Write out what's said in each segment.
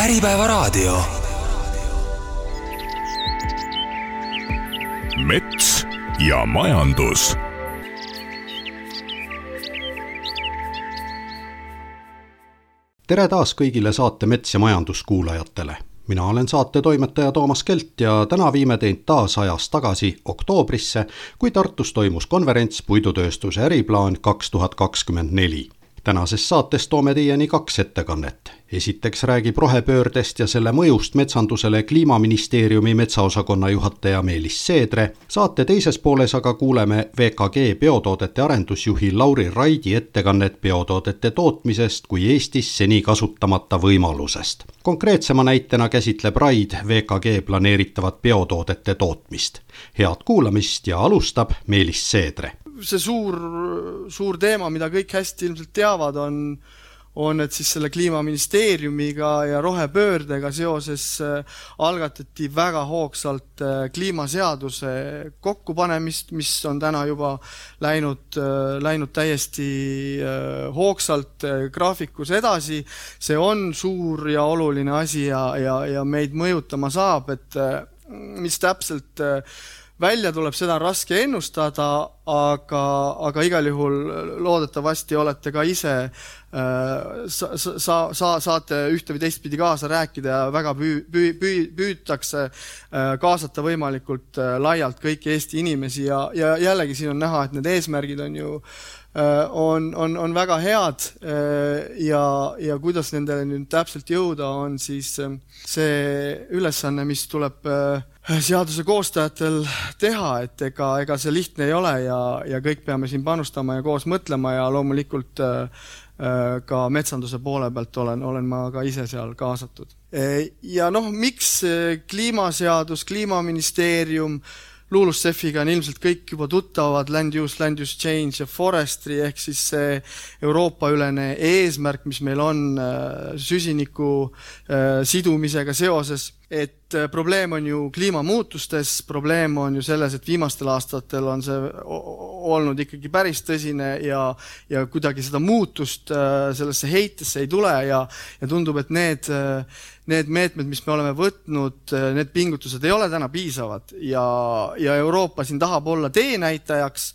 Äripäevaraadio. mets ja majandus tere taas kõigile saate Mets ja majandus kuulajatele. mina olen saate toimetaja Toomas Kelt ja täna viime teid taas ajas tagasi oktoobrisse, kui Tartus toimus konverents Puidutööstuse äriplaan kaks tuhat kakskümmend neli tänases saates toome teieni kaks ettekannet. Esiteks räägib rohepöördest ja selle mõjust metsandusele Kliimaministeeriumi metsaosakonna juhataja Meelis Seedre. saate teises pooles aga kuuleme VKG biotoodete arendusjuhi Lauri Raidi ettekannet biotoodete tootmisest kui Eestis seni kasutamata võimalusest. konkreetsema näitena käsitleb Raid VKG planeeritavat biotoodete tootmist. head kuulamist ja alustab Meelis Seedre see suur, suur teema, mida kõik hästi ilmselt teavad, on on, et siis selle Kliimaministeeriumiga ja rohepöördega seoses äh, algatati väga hoogsalt äh, kliimaseaduse kokkupanemist, mis on täna juba läinud, äh, läinud täiesti hoogsalt graafikus edasi. see on suur ja oluline asi ja, ja, ja meid mõjutama saab, et mis täpselt välja tuleb, seda on raske ennustada, aga, aga igal juhul loodetavasti olete ka ise äh, sa, sa, sa saate ühte või teistpidi kaasa rääkida ja väga püü-, püü-, püü-, püütakse äh, kaasata võimalikult äh, laialt kõiki Eesti inimesi ja, ja jällegi siin on näha, et need eesmärgid on ju on, on, on väga head ja, ja kuidas nendele nüüd täpselt jõuda, on siis see ülesanne, mis tuleb seaduse koostajatel teha, et ega, ega see lihtne ei ole ja, ja kõik peame siin panustama ja koos mõtlema ja loomulikult äh, äh ka metsanduse poole pealt olen, olen ma ka ise seal kaasatud. E, ja noh, miks kliimaseadus, kliimaministeerium äh, LULUCF-iga on ilmselt kõik juba tuttavad, land use, land use change ja forestry ehk siis see Euroopa-ülene eesmärk, mis meil on äh, süsiniku äh, sidumisega seoses, et äh, probleem on ju kliimamuutustes, probleem on ju selles, et viimastel aastatel on see olnud ikkagi päris tõsine ja, ja kuidagi seda muutust sellesse heitesse ei tule ja, ja tundub, et need need meetmed, mis me oleme võtnud, need pingutused ei ole täna piisavad ja, ja Euroopa siin tahab olla teenäitajaks.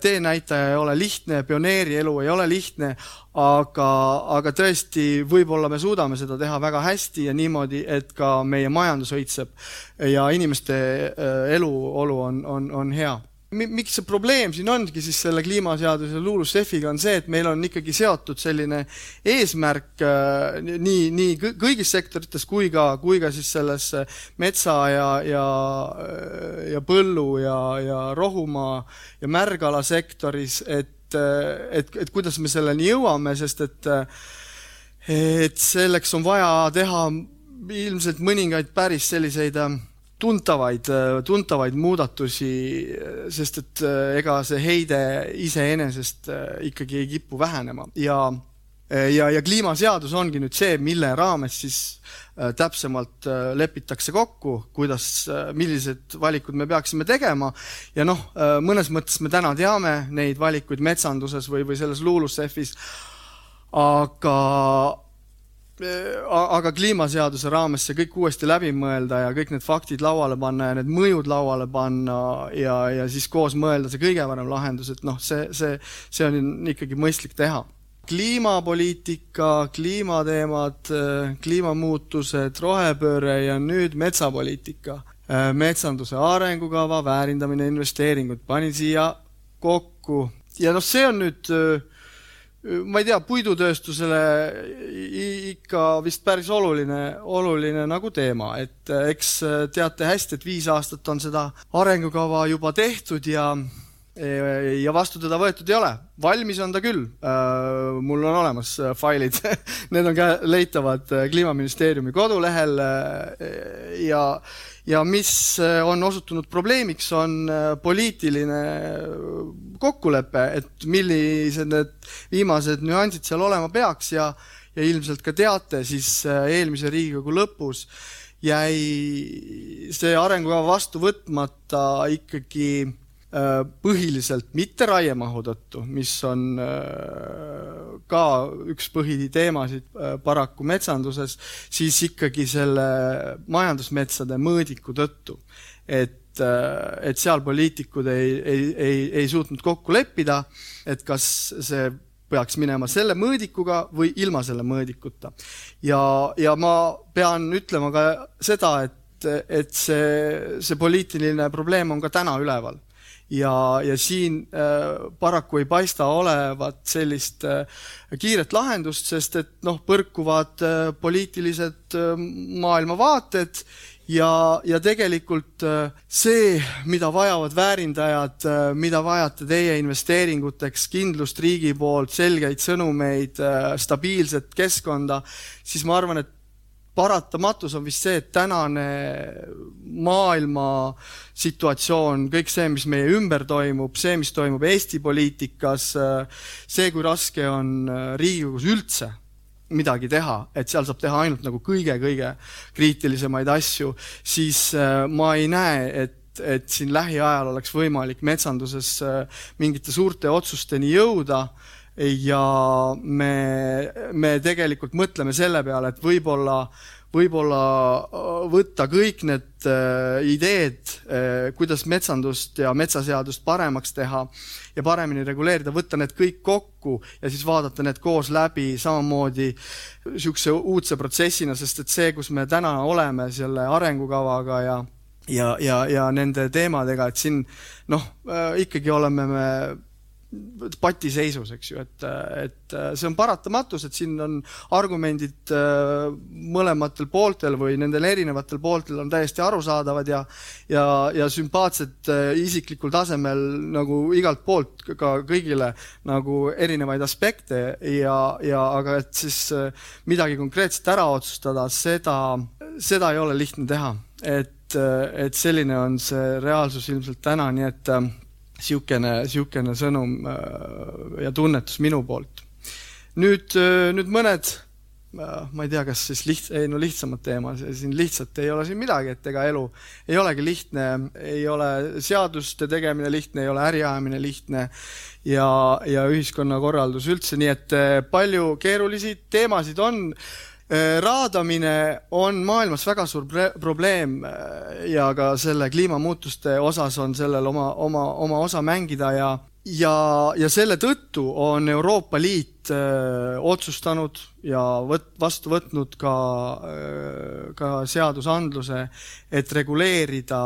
Teenäitaja ei ole lihtne, pioneeri elu ei ole lihtne, aga, aga tõesti, võib-olla me suudame seda teha väga hästi ja niimoodi, et ka meie majandus õitseb ja inimeste äh, eluolu on, on, on hea miks see probleem siin ongi siis selle kliimaseaduse LULUCF-iga on see, et meil on ikkagi seotud selline eesmärk äh, nii, nii kõigis sektorites kui ka, kui ka siis selles metsa ja, ja, ja põllu ja, ja rohumaa ja märgala sektoris, et, et, et kuidas me selleni jõuame, sest et et selleks on vaja teha ilmselt mõningaid päris selliseid äh, tuntavaid, tuntavaid muudatusi, sest et äh, ega see heide iseenesest äh, ikkagi ei kipu vähenema. Ja ja, ja kliimaseadus ongi nüüd see, mille raames siis täpsemalt lepitakse kokku, kuidas, millised valikud me peaksime tegema. Ja noh, mõnes mõttes me täna teame neid valikuid metsanduses või, või selles LULUCF-is, aga aga kliimaseaduse raames see kõik uuesti läbi mõelda ja kõik need faktid lauale panna ja need mõjud lauale panna ja, ja siis koos mõelda see kõige parem lahendus, et noh, see, see, see on ikkagi mõistlik teha. kliimapoliitika, kliimateemad, kliimamuutused, rohepööre ja nüüd metsapoliitika. metsanduse arengukava, väärindamine, investeeringud, panin siia kokku ja noh, see on nüüd ma ei tea, puidutööstusele ikka vist päris oluline, oluline nagu teema, et äh, eks äh, teate hästi, et viis aastat on seda arengukava juba tehtud ja ja vastu teda võetud ei ole, valmis on ta küll. Äh, mul on olemas failid need on ka leitavad Kliimaministeeriumi kodulehel ja ja mis äh, on osutunud probleemiks, on äh, poliitiline kokkulepe, et millised need viimased nüansid seal olema peaks ja ja ilmselt ka teate, siis äh, eelmise Riigikogu lõpus jäi see arengukava vastu võtmata ikkagi põhiliselt mitte raiemahu tõttu, mis on ka üks põhiteemasid paraku metsanduses, siis ikkagi selle majandusmetsade mõõdiku tõttu. et et seal poliitikud ei, ei, ei, ei suutnud kokku leppida, et kas see peaks minema selle mõõdikuga või ilma selle mõõdikuta. ja, ja ma pean ütlema ka seda, et, et see, see poliitiline probleem on ka täna üleval ja, ja siin äh, paraku ei paista olevat sellist äh, kiiret lahendust, sest et noh, põrkuvad äh, poliitilised äh, maailmavaated ja, ja tegelikult äh, see, mida vajavad väärindajad, äh, mida vajate teie investeeringuteks, kindlust riigi poolt, selgeid sõnumeid, äh, stabiilset keskkonda, siis ma arvan, et paratamatus on vist see, et tänane maailma situatsioon, kõik see, mis meie ümber toimub, see, mis toimub Eesti poliitikas, see, kui raske on Riigikogus üldse midagi teha, et seal saab teha ainult nagu kõige-kõige kriitilisemaid asju, siis äh, ma ei näe, et et siin lähiajal oleks võimalik metsanduses äh, mingite suurte otsusteni jõuda ja me, me tegelikult mõtleme selle peale, et võib-olla võib-olla äh, võtta kõik need äh, ideed, äh, kuidas metsandust ja metsaseadust paremaks teha ja paremini reguleerida, võtta need kõik kokku ja siis vaadata need koos läbi samamoodi niisuguse uudse protsessina, sest et see, kus me täna oleme selle arengukavaga ja ja, ja, ja nende teemadega, et siin noh, ikkagi oleme me patiseisus, eks ju, et, et see on paratamatus, et siin on argumendid äh, mõlematel pooltel või nendel erinevatel pooltel on täiesti arusaadavad ja ja, ja sümpaatsed äh, isiklikul tasemel nagu igalt poolt ka kõigile nagu erinevaid aspekte ja, ja aga et siis äh, midagi konkreetset ära otsustada, seda, seda ei ole lihtne teha. et, et selline on see reaalsus ilmselt täna, nii et niisugune, niisugune sõnum äh, ja tunnetus minu poolt. nüüd, äh, nüüd mõned äh, ma ei tea, kas siis liht-, ei no lihtsamad teemad, siin lihtsalt ei ole siin midagi, et ega elu ei olegi lihtne, ei ole seaduste tegemine lihtne, ei ole äriajamine lihtne ja, ja ühiskonnakorraldus üldse, nii et palju keerulisi teemasid on raadamine on maailmas väga suur probleem äh, ja ka selle kliimamuutuste osas on sellel oma, oma, oma osa mängida ja, ja, ja selle tõttu on Euroopa Liit öö, äh, otsustanud ja võt-, vastu võtnud ka, ka seadusandluse, et reguleerida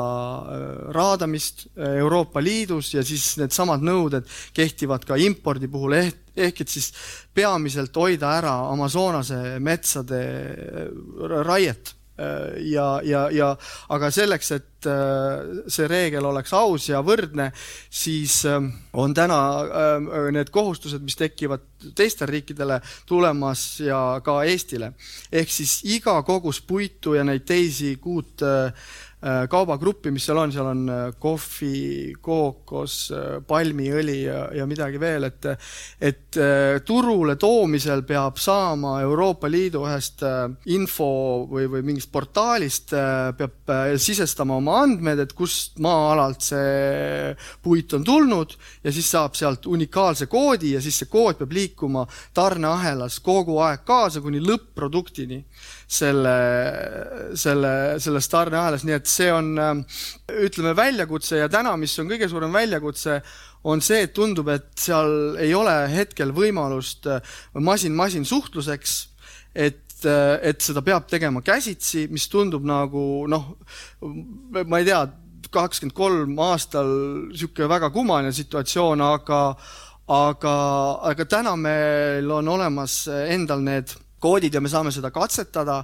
raadamist Euroopa Liidus ja siis needsamad nõuded kehtivad ka impordi puhul ehk ehk et siis peamiselt hoida ära Amazonase metsade äh, raiet. äh, ja, ja, ja aga selleks, et äh, see reegel oleks aus ja võrdne, siis on täna need kohustused, mis tekivad teistele riikidele, tulemas ja ka Eestile. ehk siis iga kogus puitu ja neid teisi kuut Äh, kaubagruppi, mis seal on, seal on äh, kohvi, kookos, äh, palmiõli ja, ja midagi veel, et et turule toomisel peab saama Euroopa Liidu ühest info või, või mingist portaalist, peab sisestama oma andmed, et kust maa-alalt see puit on tulnud ja siis saab sealt unikaalse koodi ja siis see kood peab liikuma tarneahelas kogu aeg kaasa kuni lõpp-produktini selle, selle, selles tarneahelas, nii et see on ütleme, väljakutse ja täna, mis on kõige suurem väljakutse, on see, et tundub, et seal ei ole hetkel võimalust masin-masin suhtluseks, et et seda peab tegema käsitsi, mis tundub nagu noh, ma ei tea, kakskümmend kolm aastal niisugune väga kummaline situatsioon, aga aga, aga täna meil on olemas endal need koodid ja me saame seda katsetada.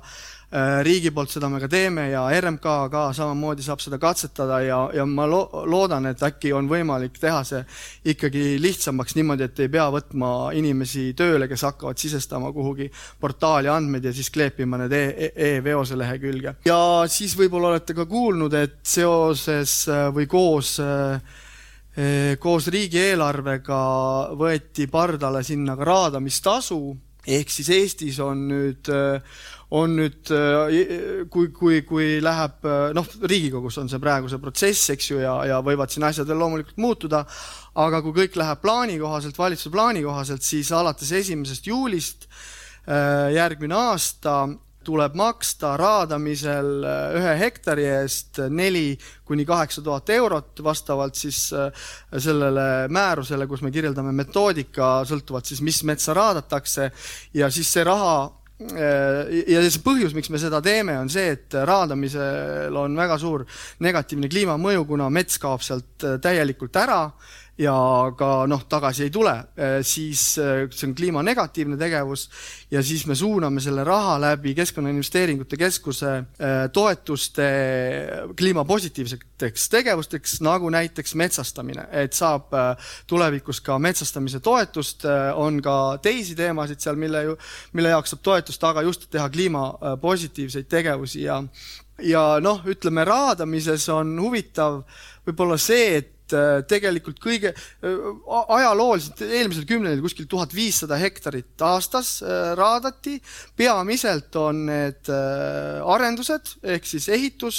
Äh, riigi poolt seda me ka teeme ja RMK ka samamoodi saab seda katsetada ja, ja ma lo loodan, et äkki on võimalik teha see ikkagi lihtsamaks niimoodi, et ei pea võtma inimesi tööle, kes hakkavad sisestama kuhugi portaali andmeid ja siis kleepima need e-veose e lehekülge. ja siis võib-olla olete ka kuulnud, et seoses äh, või koos äh, koos riigieelarvega võeti pardale sinna ka raadamistasu ehk siis Eestis on nüüd, on nüüd, kui, kui, kui läheb, noh, Riigikogus on see praegu see protsess, eks ju, ja, ja võivad siin asjad veel loomulikult muutuda, aga kui kõik läheb plaani kohaselt, valitsuse plaani kohaselt, siis alates esimesest juulist järgmine aasta tuleb maksta raadamisel äh, ühe hektari eest neli kuni kaheksa tuhat eurot, vastavalt siis äh, sellele määrusele, kus me kirjeldame metoodika, sõltuvalt siis, mis metsa raadatakse ja siis see raha äh, ja see põhjus, miks me seda teeme, on see, et raadamisel on väga suur negatiivne kliimamõju, kuna mets kaob sealt täielikult ära ja ka noh, tagasi ei tule, äh, siis äh, see on kliimanegatiivne tegevus ja siis me suuname selle raha läbi Keskkonnainvesteeringute Keskuse äh, toetuste kliimapositiivseteks tegevusteks, nagu näiteks metsastamine, et saab tulevikus ka metsastamise toetust, on ka teisi teemasid seal, mille mille jaoks saab toetust, aga just teha kliimapositiivseid tegevusi ja ja noh, ütleme raadamises on huvitav võib-olla see, et Äh, tegelikult kõige äh, ajalooliselt eelmisel kümnendil kuskil tuhat viissada hektarit aastas äh, raadati. peamiselt on need arendused ehk siis ehitus,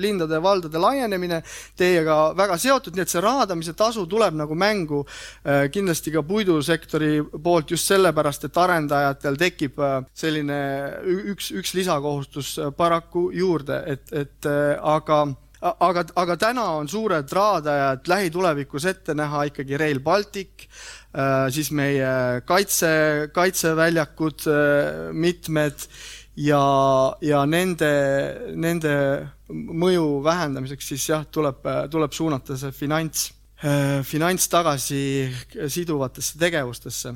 lindade ja valdade laienemine teiega väga seotud, nii et see raadamise tasu tuleb nagu mängu kindlasti ka puidusektori poolt just sellepärast, et arendajatel tekib selline üks, üks lisakohustus paraku juurde, et, et aga aga, aga täna on suured raadajad lähitulevikus ette näha ikkagi Rail Baltic, äh, siis meie kaitse, kaitseväljakud äh, mitmed ja, ja nende, nende mõju vähendamiseks siis jah, tuleb, tuleb suunata see finants, äh, finants tagasi siduvatesse tegevustesse.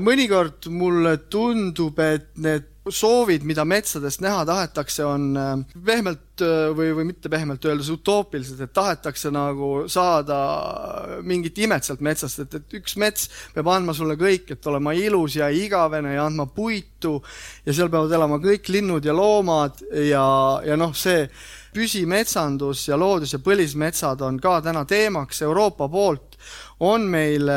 mõnikord mulle tundub, et need soovid, mida metsadest näha tahetakse, on äh, pehmelt äh, või, või mitte pehmelt öeldes utoopilised, et tahetakse nagu saada mingit imet sealt metsast, et, et üks mets peab andma sulle kõik, et olema ilus ja igavene ja andma puitu ja seal peavad elama kõik linnud ja loomad ja, ja noh, see püsimetsandus ja loodus- ja põlismetsad on ka täna teemaks Euroopa poolt. On meil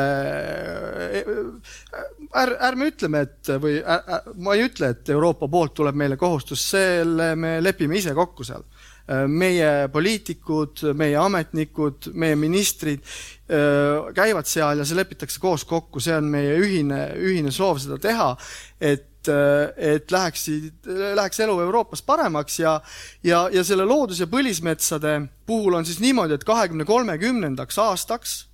äh, är,, ärme ütleme, et või är, ma ei ütle, et Euroopa poolt tuleb meile kohustus, selle me lepime ise kokku seal. Äh, meie poliitikud, meie ametnikud, meie ministrid äh, käivad seal ja see lepitakse koos kokku, see on meie ühine, ühine soov seda teha, et et läheksid, läheks elu Euroopas paremaks ja, ja, ja selle loodus- ja põlismetsade puhul on siis niimoodi, et kahekümne kolmekümnendaks aastaks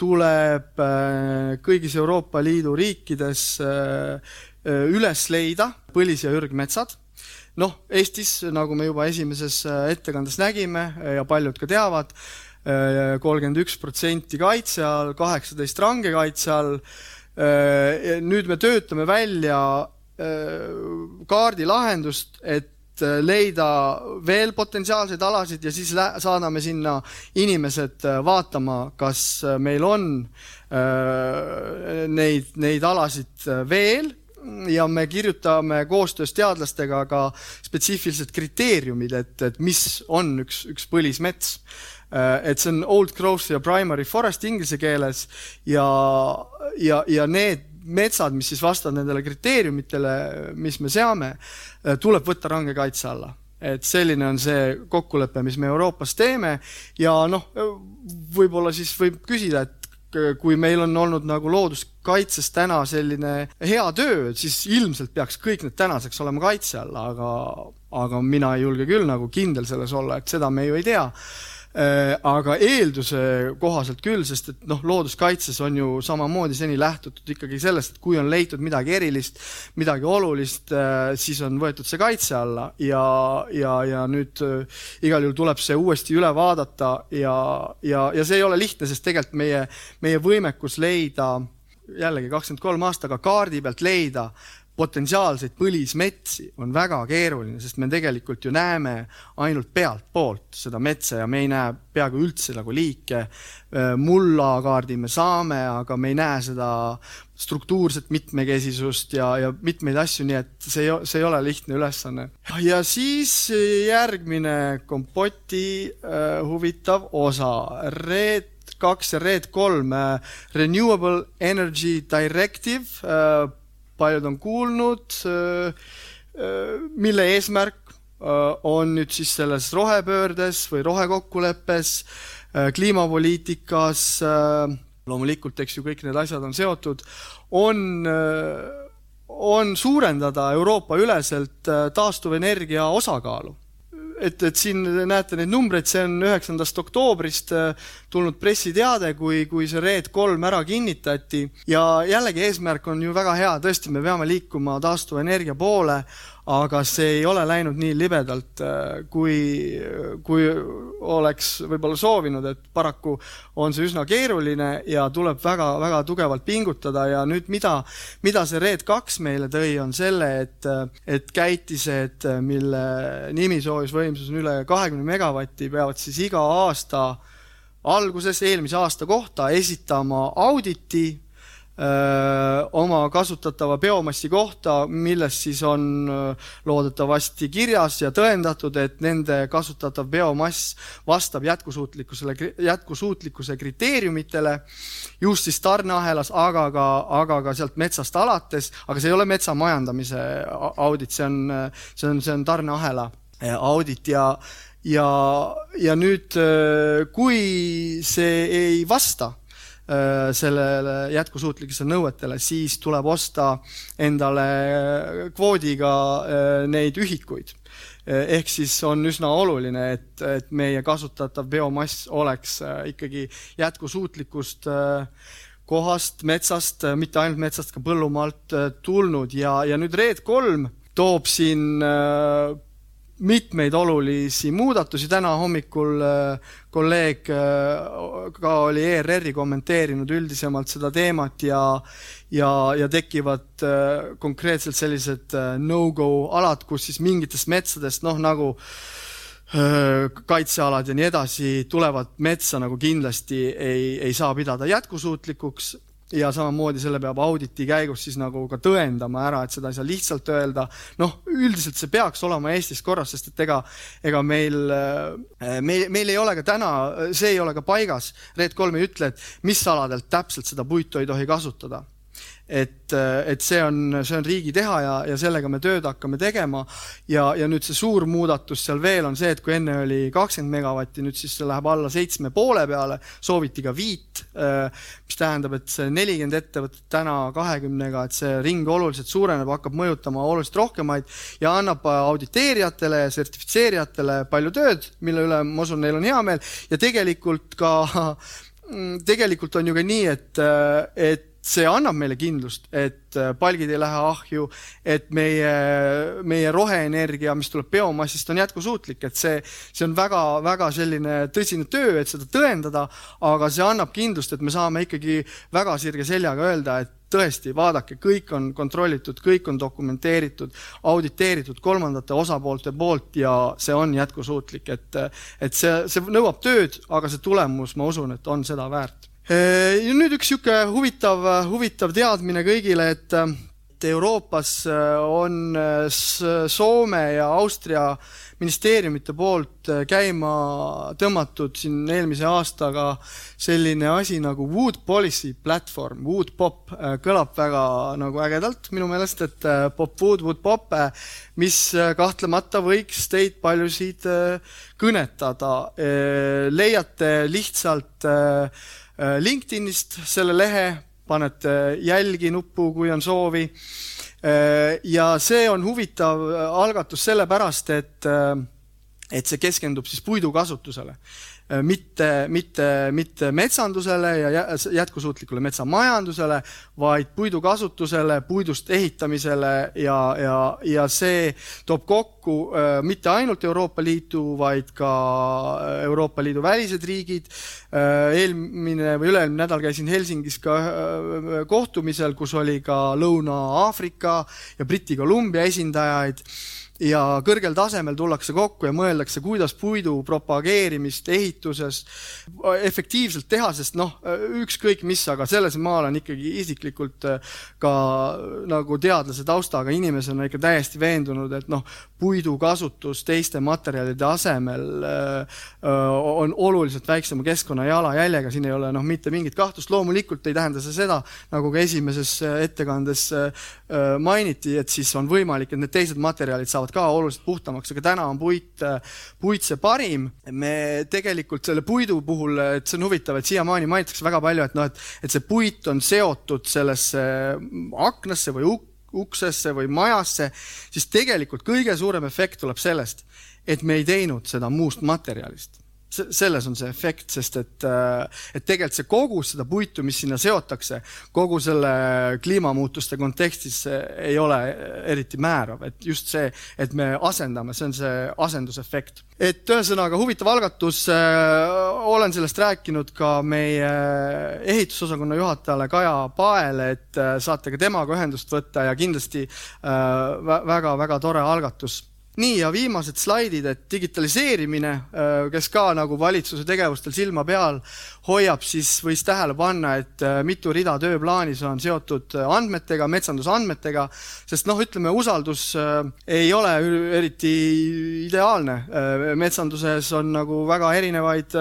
tuleb äh, kõigis Euroopa Liidu riikides äh, äh, üles leida põlis- ja ürgmetsad. noh, Eestis, nagu me juba esimeses ettekandes nägime ja paljud ka teavad, kolmkümmend üks protsenti kaitse all, kaheksateist range kaitse all. nüüd me töötame välja kaardilahendust, et leida veel potentsiaalseid alasid ja siis saadame sinna inimesed äh, vaatama, kas äh, meil on neid, neid alasid veel ja me kirjutame koostöös teadlastega ka spetsiifilised kriteeriumid, et, et mis on üks, üks põlismets. et see on old growth ja primary forest inglise keeles ja, ja, ja need metsad, mis siis vastavad nendele kriteeriumitele, mis me seame, eh, tuleb võtta range kaitse alla. Et selline on see kokkulepe, mis me Euroopas teeme. Ja noh, võib-olla siis võib küsida, et kui meil on olnud nagu looduskaitses täna selline hea töö, siis ilmselt peaks kõik need tänaseks olema kaitse all, aga, aga mina ei julge küll nagu kindel selles olla, et seda me ju ei tea. Äh, aga eelduse kohaselt küll, sest et noh, looduskaitses on ju samamoodi seni lähtutud ikkagi sellest, et kui on leitud midagi erilist, midagi olulist, äh, siis on võetud see kaitse alla ja, ja, ja nüüd äh, igal juhul tuleb see uuesti üle vaadata ja, ja, ja see ei ole lihtne, sest tegelikult meie, meie võimekus leida jällegi kakskümmend kolm aastaga kaardi pealt leida potentsiaalseid põlismetsi on väga keeruline, sest me tegelikult ju näeme ainult pealtpoolt seda metsa ja me ei näe peaaegu üldse nagu liike. mullakaardi me saame, aga me ei näe seda struktuurset mitmekesisust ja, ja mitmeid asju, nii et see see ei ole lihtne ülesanne. ja siis järgmine kompoti äh, huvitav osa, RED kaks ja RED kolm äh,, Renewable Energy Directive äh, paljud on kuulnud, mille eesmärk on nüüd siis selles rohepöördes või rohekokkuleppes, kliimapoliitikas, loomulikult, eks ju, kõik need asjad on seotud, on, on suurendada Euroopa üleselt taastuvenergia osakaalu et, et siin näete neid numbreid, see on üheksandast oktoobrist äh, tulnud pressiteade, kui, kui see Red kolm ära kinnitati. Ja jällegi eesmärk on ju väga hea, tõesti, me peame liikuma taastuvenergia poole, aga see ei ole läinud nii libedalt, äh, kui, kui oleks võib-olla soovinud, et paraku on see üsna keeruline ja tuleb väga-väga tugevalt pingutada. Ja nüüd mida, mida see Red kaks meile tõi, on selle, et, et käitised, mille nimisoojusvõimsus on üle kahekümne megavatti, peavad siis iga aasta alguses, eelmise aasta kohta esitama auditi oma kasutatava biomassi kohta, milles siis on loodetavasti kirjas ja tõendatud, et nende kasutatav biomass vastab jätkusuutlikkusele, jätkusuutlikkuse kriteeriumitele, just siis tarneahelas, aga ka, aga ka sealt metsast alates, aga see ei ole metsa majandamise audit, see on, see on, see on tarneahela audit ja ja, ja nüüd, kui see ei vasta Äh, sellele jätkusuutlikkuse nõuetele, siis tuleb osta endale kvoodiga äh, neid ühikuid. Äh, ehk siis on üsna oluline, et, et meie kasutatav biomass oleks ikkagi jätkusuutlikust kohast, metsast, mitte ainult metsast, ka põllumaalt tulnud ja, ja nüüd Red kolm toob siin mitmeid olulisi muudatusi, täna hommikul äh, kolleeg äh, ka oli ERR-i kommenteerinud üldisemalt seda teemat ja ja, ja tekivad äh, konkreetselt sellised no-go alad, kus siis mingitest metsadest, noh nagu kaitsealad ja nii edasi, tulevad metsa nagu kindlasti ei, ei saa pidada jätkusuutlikuks ja samamoodi selle peab auditi käigus siis nagu ka tõendama ära, et seda ei saa lihtsalt öelda. noh, üldiselt see peaks olema Eestis korras, sest et ega, ega meil, äh, meil, meil ei ole ka täna, see ei ole ka paigas. Red kolm ei ütle, et mis aladelt täpselt seda puitu ei tohi kasutada et, et see on, see on riigi teha ja, ja sellega me tööd hakkame tegema. ja, ja nüüd see suur muudatus seal veel on see, et kui enne oli kakskümmend megavatti, nüüd siis see läheb alla seitsme poole peale, sooviti ka viit, mis tähendab, et see nelikümmend ettevõtet täna kahekümnega, et see ring oluliselt suureneb, hakkab mõjutama oluliselt rohkemaid ja annab auditeerijatele ja sertifitseerijatele palju tööd, mille üle ma usun, neil on hea meel ja tegelikult ka tegelikult on ju ka nii, et, et see annab meile kindlust, et äh, palgid ei lähe ahju, et meie, meie roheenergia, mis tuleb biomassist, on jätkusuutlik, et see, see on väga-väga selline tõsine töö, et seda tõendada, aga see annab kindlust, et me saame ikkagi väga sirge seljaga öelda, et tõesti, vaadake, kõik on kontrollitud, kõik on dokumenteeritud, auditeeritud kolmandate osapoolte poolt ja see on jätkusuutlik, et, et see, see nõuab tööd, aga see tulemus, ma usun, et on seda väärt nüüd üks niisugune huvitav, huvitav teadmine kõigile, et et Euroopas äh, on äh, Soome ja Austria ministeeriumite poolt käima tõmmatud siin eelmise aastaga selline asi nagu Wood Policy Platform, Wood Pop, kõlab väga nagu ägedalt minu meelest, et Pop Wood, Wood Pop, mis kahtlemata võiks teid paljusid kõnetada. leiate lihtsalt Äh, LinkedInist selle lehe, panete jälgi nuppu, kui on soovi. Äh, ja see on huvitav äh, algatus sellepärast, et, et see keskendub siis puidukasutusele Äh, mitte, mitte, mitte metsandusele ja jätkusuutlikule metsamajandusele, vaid puidu kasutusele, puidust ehitamisele ja, ja, ja see toob kokku äh, mitte ainult Euroopa Liidu, vaid ka äh, Euroopa Liidu välised riigid. eelmine või üle-eelmine nädal käisin Helsingis ka kohtumisel, kus oli ka Lõuna-Aafrika ja Briti-Kolumbia esindajaid ja kõrgel tasemel tullakse kokku ja mõeldakse, kuidas puidu propageerimist ehituses efektiivselt teha, sest noh, ükskõik mis, aga selles ma olen ikkagi isiklikult äh, ka nagu teadlase taustaga inimesena ikka täiesti veendunud, et noh, puidu kasutus teiste materjalide asemel äh, äh, on oluliselt väiksema keskkonna jalajäljega, siin ei ole noh, mitte mingit kahtlust, loomulikult ei tähenda see seda, nagu ka esimeses ettekandes mainiti, et siis on võimalik, et need teised materjalid saavad ka oluliselt puhtamaks, aga täna on puit, puit see parim. me tegelikult selle puidu puhul, et see on huvitav, et siiamaani mainitakse väga palju, et noh, et, et see puit on seotud sellesse aknasse või uksesse või majasse, siis tegelikult kõige suurem efekt tuleb sellest, et me ei teinud seda muust materjalist selles on see efekt, sest et, äh, et tegelikult see kogus seda puitu, mis sinna seotakse, kogu selle kliimamuutuste kontekstis ei ole eriti määrav, et just see, et me asendame, see on see asendusefekt. et ühesõnaga huvitav algatus äh,, olen sellest rääkinud ka meie ehitusosakonna juhatajale Kaja Paele, et äh, saate ka temaga ühendust võtta ja kindlasti väga-väga tore algatus nii, ja viimased slaidid, et digitaliseerimine, äh, kes ka nagu valitsuse tegevustel silma peal hoiab, siis võis tähele panna, et äh, mitu rida tööplaanis on seotud äh, andmetega, metsandusandmetega, sest noh, ütleme, usaldus ei ole eriti ideaalne. metsanduses on nagu väga erinevaid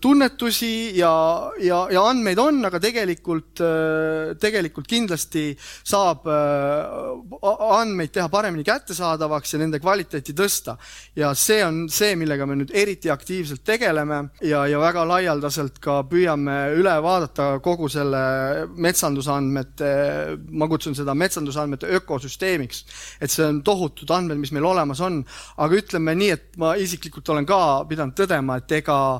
tunnetusi ja, ja, ja andmeid on, aga tegelikult, äh, tegelikult kindlasti saab äh, andmeid teha paremini kättesaadavaks ja nende kvaliteeti tõsta. ja see on see, millega me nüüd eriti aktiivselt tegeleme ja, ja väga laialdaselt ka püüame üle vaadata kogu selle metsandusandmete, ma kutsun seda metsandusandmete ökosüsteemiks. et see on tohutud andmed, mis meil olemas on, aga ütleme nii, et ma isiklikult olen ka pidanud tõdema, et ega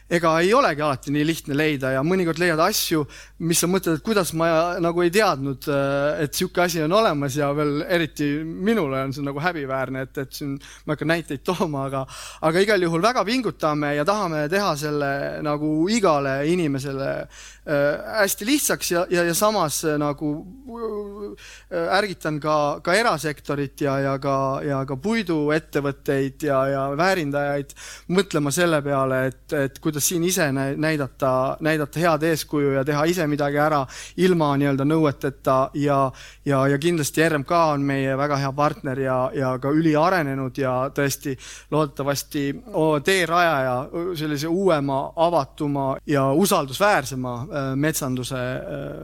ega ei olegi alati nii lihtne leida ja mõnikord leiad asju, mis sa mõtled, et kuidas ma nagu ei teadnud, äh, et sihuke asi on olemas ja veel eriti minule on see nagu häbiväärne, et, et siin ma ei hakka näiteid tooma, aga, aga igal juhul väga pingutame ja tahame teha selle nagu igale inimesele äh, hästi lihtsaks ja, ja, ja samas äh, nagu ärgitan ka, ka erasektorit ja, ja ka, ja ka puiduettevõtteid ja, ja väärindajaid mõtlema selle peale, et, et kuidas kuidas siin ise näidata, näidata head eeskuju ja teha ise midagi ära ilma nii-öelda nõueteta ja, ja, ja kindlasti RMK on meie väga hea partner ja, ja ka üliarenenud ja tõesti loodetavasti teerajaja sellise uuema, avatuma ja usaldusväärsema metsanduse,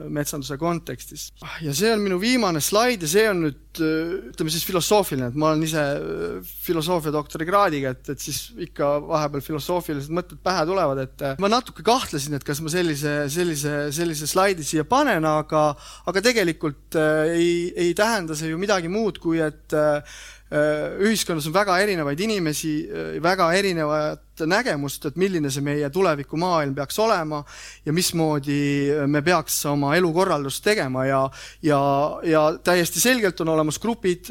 metsanduse kontekstis. ja see on minu viimane slaid ja see on nüüd ütleme siis filosoofiline, et ma olen ise äh, filosoofia doktorikraadiga, et, et siis ikka vahepeal filosoofilised mõtted pähe tulevad et äh, ma natuke kahtlesin, et kas ma sellise, sellise, sellise slaidi siia panen, aga, aga tegelikult äh, ei, ei tähenda see ju midagi muud, kui et ühiskonnas on väga erinevaid inimesi, väga erinevad nägemust, et milline see meie tulevikumaailm peaks olema ja mismoodi me peaks oma elukorraldust tegema ja, ja, ja täiesti selgelt on olemas grupid,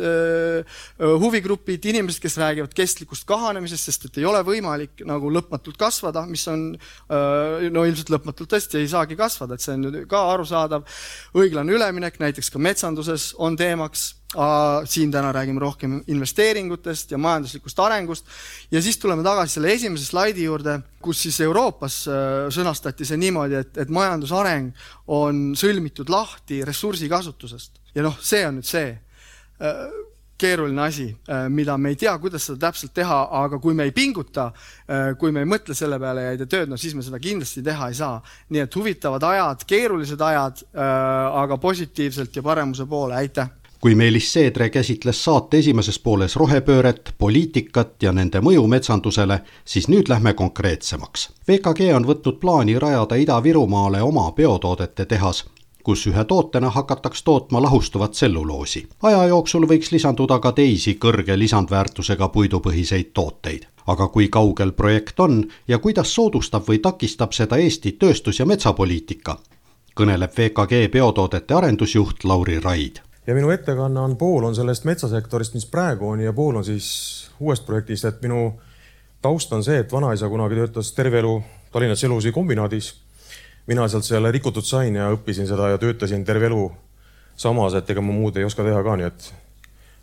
huvigrupid, inimesed, kes räägivad kestlikust kahanemisest, sest et ei ole võimalik nagu lõpmatult kasvada, mis on no ilmselt lõpmatult tõesti ei saagi kasvada, et see on ka arusaadav. õiglane üleminek näiteks ka metsanduses on teemaks siin täna räägime rohkem investeeringutest ja majanduslikust arengust ja siis tuleme tagasi selle esimese esimese slaidi juurde, kus siis Euroopas äh, sõnastati see niimoodi, et, et majandusareng on sõlmitud lahti ressursikasutusest. ja noh, see on nüüd see äh, keeruline asi, äh, mida me ei tea, kuidas seda täpselt teha, aga kui me ei pinguta, kui me ei mõtle selle peale ja ei tee tööd, no siis me seda kindlasti teha ei saa. nii et huvitavad ajad, keerulised ajad, aga positiivselt ja paremuse poole, aitäh! Kui Meelis Seedre käsitles saate esimeses pooles rohepööret, poliitikat ja nende mõju metsandusele, siis nüüd lähme konkreetsemaks. VKG on võtnud plaani rajada Ida-Virumaale oma biotoodete tehas, kus ühe tootena hakataks tootma lahustuvat tselluloosi. aja jooksul võiks lisanduda ka teisi kõrge lisandväärtusega puidupõhiseid tooteid. aga kui kaugel projekt on ja kuidas soodustab või takistab seda Eesti tööstus- ja metsapoliitika, kõneleb VKG biotoodete arendusjuht Lauri Raid ja minu ettekanne on, pool on sellest metsasektorist, mis praegu on ja pool on siis uuest projektist, et minu taust on see, et vanaisa kunagi töötas terve elu Tallinna tselluloosikombinaadis kombinaadis. mina sealt selle rikutud sain ja õppisin seda ja töötasin terve elu samas, et ega ma muud ei oska teha ka, nii et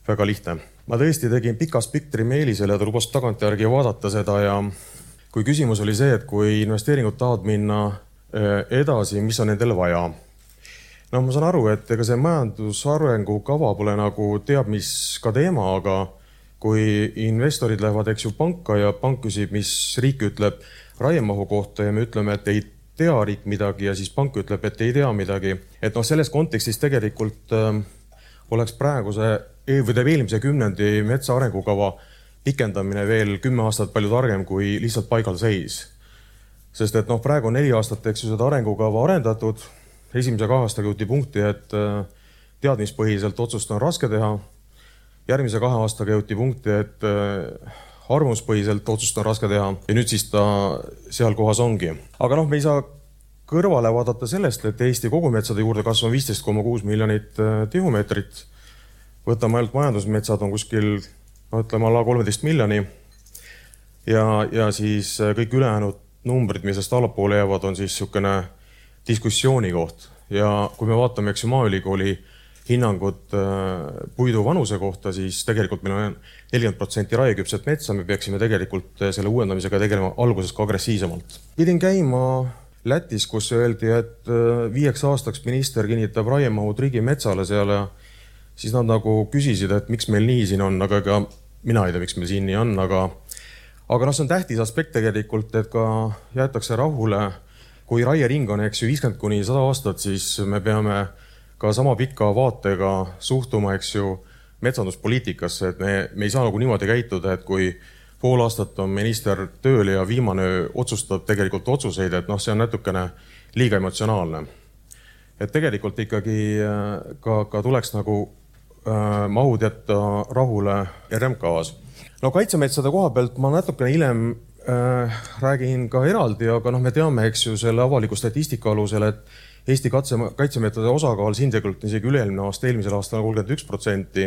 väga lihtne. ma tõesti tegin pika spektri meili selle, ta lubas tagantjärgi vaadata seda ja kui küsimus oli see, et kui investeeringud tahavad minna äh, edasi, mis on nendele vaja no ma saan aru, et ega see majandusarengu kava pole nagu teab mis ka teema, aga kui investorid lähevad, eks ju, panka ja pank küsib, mis riik ütleb raiemahu kohta ja me ütleme, et ei tea riik midagi ja siis pank ütleb, et ei tea midagi. et noh, selles kontekstis tegelikult äh, oleks praeguse e- või tähendab eelmise kümnendi metsa arengukava pikendamine veel kümme aastat palju targem kui lihtsalt paigalseis. sest et noh, praegu on neli aastat, eks ju, seda arengukava arendatud. Esimese kahe aastaga jõuti punkti, et äh, teadmispõhiselt otsust on raske teha järgmise kahe aastaga jõuti punkti, et äh, arvamuspõhiselt otsust on raske teha ja nüüd siis ta seal kohas ongi. aga noh, me ei saa kõrvale vaadata sellest, et Eesti kogumetsade juurdekasv on viisteist koma kuus miljonit äh, tihumeetrit. võtame ainult majandusmetsad on kuskil no ütleme alla kolmeteist miljoni. ja, ja siis kõik ülejäänud numbrid, mis sellest allapoole jäävad, on siis niisugune diskussiooni koht ja kui me vaatame, eks ju, Maaülikooli hinnangut äh, puidu vanuse kohta, siis tegelikult meil on nelikümmend protsenti raieküpset metsa, me peaksime tegelikult äh, selle uuendamisega tegelema alguses ka agressiivsemalt. pidin käima Lätis, kus öeldi, et äh, viieks aastaks minister kinnitab raiemahud riigimetsale seal ja siis nad nagu küsisid, et miks meil nii siin on, aga ega mina ei tea, miks meil siin nii on, aga aga noh, see on tähtis aspekt tegelikult, et ka jäetakse rahule, kui raiering on, eks ju, viiskümmend kuni sada aastat, siis me peame ka sama pika vaatega suhtuma, eks ju, metsanduspoliitikasse, et me, me ei saa nagu niimoodi käituda, et kui pool aastat on minister tööl ja viimane otsustab tegelikult otsuseid, et noh, see on natukene liiga emotsionaalne. et tegelikult ikkagi äh, ka, ka tuleks nagu äh, mahud jätta rahule RMK-s. no kaitsemetsade koha pealt ma natukene hiljem räägin ka eraldi, aga noh, me teame, eks ju, selle avaliku statistika alusel, et Eesti katse, kaitsemeetode osakaal siin tegelikult isegi üle-eelmine aasta, eelmisel aastal on kolmkümmend üks protsenti.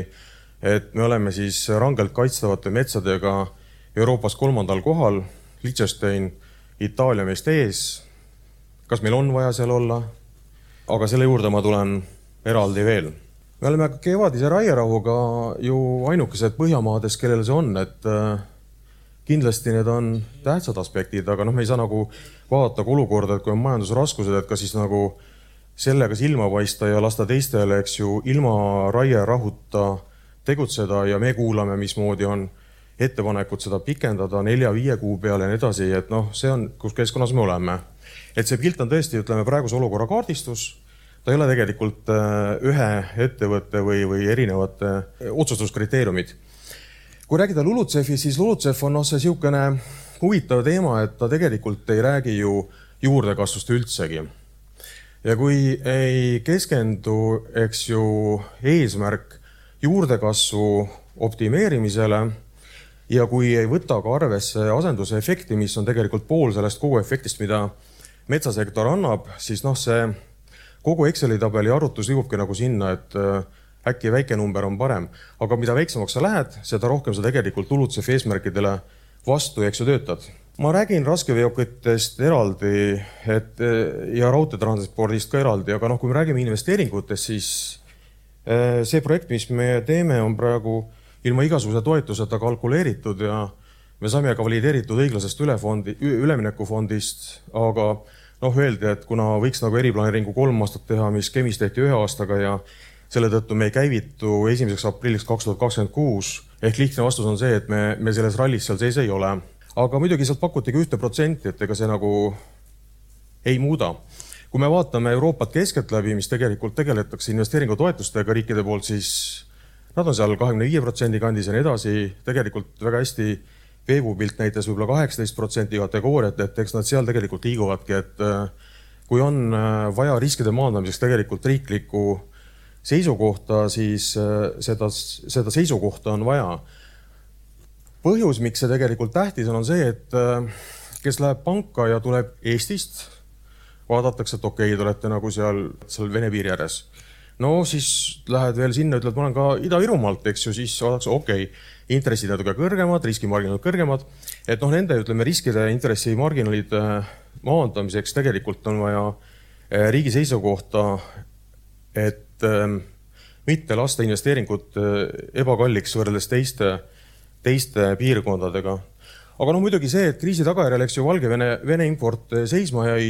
et me oleme siis rangelt kaitstavate metsadega Euroopas kolmandal kohal, Liechtenstein, Itaalia meist ees. kas meil on vaja seal olla? aga selle juurde ma tulen eraldi veel. me oleme kevadise raierahuga ju ainukesed Põhjamaades, kellel see on, et äh, kindlasti need on tähtsad aspektid, aga noh, me ei saa nagu vaadata ka olukorda, et kui on majandusraskused, et kas siis nagu sellega silma paista ja lasta teistele, eks ju, ilma raierahuta tegutseda ja me kuulame, mismoodi on ettepanekud seda pikendada nelja-viie kuu peale ja nii edasi, et noh, see on, kus keskkonnas me oleme. et see pilt on tõesti, ütleme praeguse olukorra kaardistus. ta ei ole tegelikult äh, ühe ettevõtte või, või erinevate otsustuskriteeriumid kui rääkida LULUCF-ist, siis LULUCF on noh, see niisugune huvitav teema, et ta tegelikult ei räägi ju juurdekasvust üldsegi. ja kui ei keskendu, eks ju, eesmärk juurdekasvu optimeerimisele ja kui ei võta ka arvesse asenduse efekti, mis on tegelikult pool sellest kogu efektist, mida metsasektor annab, siis noh, see kogu Exceli tabeli arvutus liigubki nagu sinna, et äkki väike number on parem, aga mida väiksemaks sa lähed, seda rohkem sa tegelikult LULUCF eesmärkidele vastu, eks ju, töötad. ma räägin raskeveokitest eraldi, et ja raudteetranspordist ka eraldi, aga noh, kui me räägime investeeringutest, siis eh, see projekt, mis me teeme, on praegu ilma igasuguse toetuseta kalkuleeritud ja me saime ka valideeritud õiglasest ülefondi, üleminekufondist, aga noh, öeldi, et kuna võiks nagu eriplaneeringu kolm aastat teha, mis Kemis tehti ühe aastaga ja selle tõttu me ei käivitu esimeseks aprilliks kaks tuhat kakskümmend kuus ehk lihtne vastus on see, et me, me selles rallis seal sees ei ole. aga muidugi sealt pakuti ka ühte protsenti, et ega see nagu ei muuda. kui me vaatame Euroopat keskeltläbi, mis tegelikult tegeletakse investeeringutoetustega riikide poolt, siis nad on seal kahekümne viie protsendi kandis ja nii edasi, tegelikult väga hästi veebupilt näitas võib-olla kaheksateist protsenti kategooriat, et eks nad seal tegelikult liiguvadki, et äh, kui on äh, vaja riskide maandamiseks tegelikult riiklikku seisukohta, siis äh, seda, seda seisukohta on vaja. põhjus, miks see tegelikult tähtis on, on see, et äh, kes läheb panka ja tuleb Eestist, vaadatakse, et okei okay,, te olete nagu seal, seal Vene piiri ääres. no siis lähed veel sinna, ütled, ma olen ka Ida-Virumaalt, eks ju, siis vaadatakse, okei okay,, intressid natuke kõrgemad, riskimarginaalid kõrgemad. et noh, nende, ütleme, riskide intressimarginaalide äh, maandamiseks tegelikult on vaja riigi seisukohta, et Ähm, mitte lasta investeeringut ebakalliks võrreldes teiste, teiste piirkondadega aga no muidugi see, et kriisi tagajärjel, eks ju, Valgevene, Vene import seisma jäi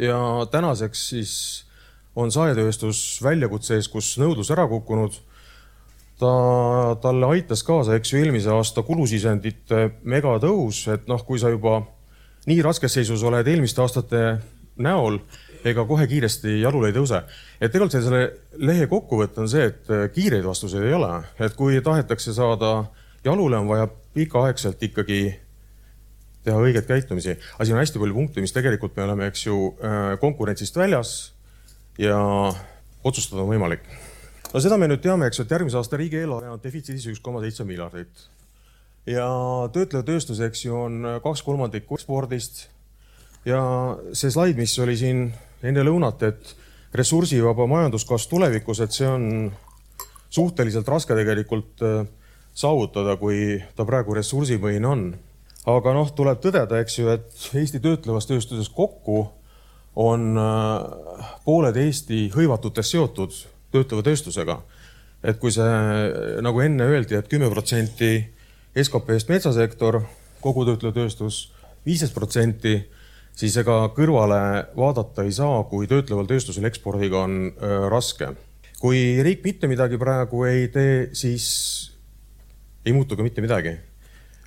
ja tänaseks siis on saetööstus väljakutse ees, kus nõudlus ära kukkunud. ta, talle aitas kaasa, eks ju, eelmise aasta kulusisendite megatõus, et noh, kui sa juba nii raskes seisus oled eelmiste aastate näol, ega kohe kiiresti jalule ei tõuse. et tegelikult selle lehe kokkuvõte on see, et kiireid vastuseid ei ole, et kui tahetakse saada jalule, on vaja pikaaegselt ikkagi teha õiget käitumisi. aga siin on hästi palju punkte, mis tegelikult me oleme, eks ju, äh, konkurentsist väljas ja otsustada on võimalik. no seda me nüüd teame, eks ju, et järgmise aasta riigieelarve on defitsiidis üks koma seitse miljardit. ja töötlev tööstus, eks ju, on kaks kolmandikku ekspordist. ja see slaid, mis oli siin enne lõunat, et ressursivaba majanduskasv tulevikus, et see on suhteliselt raske tegelikult äh, saavutada, kui ta praegu ressursipõhine on aga noh, tuleb tõdeda, eks ju, et Eesti töötlevas tööstuses kokku on äh, pooled Eesti hõivatutest seotud töötleva tööstusega. et kui see, nagu enne öeldi et, et kümme protsenti SKP-st metsasektor, kogu töötlev tööstus viisteist protsenti, siis ega kõrvale vaadata ei saa, kui töötleval tööstusel ekspordiga on raske. kui riik mitte midagi praegu ei tee, siis ei muutu ka mitte midagi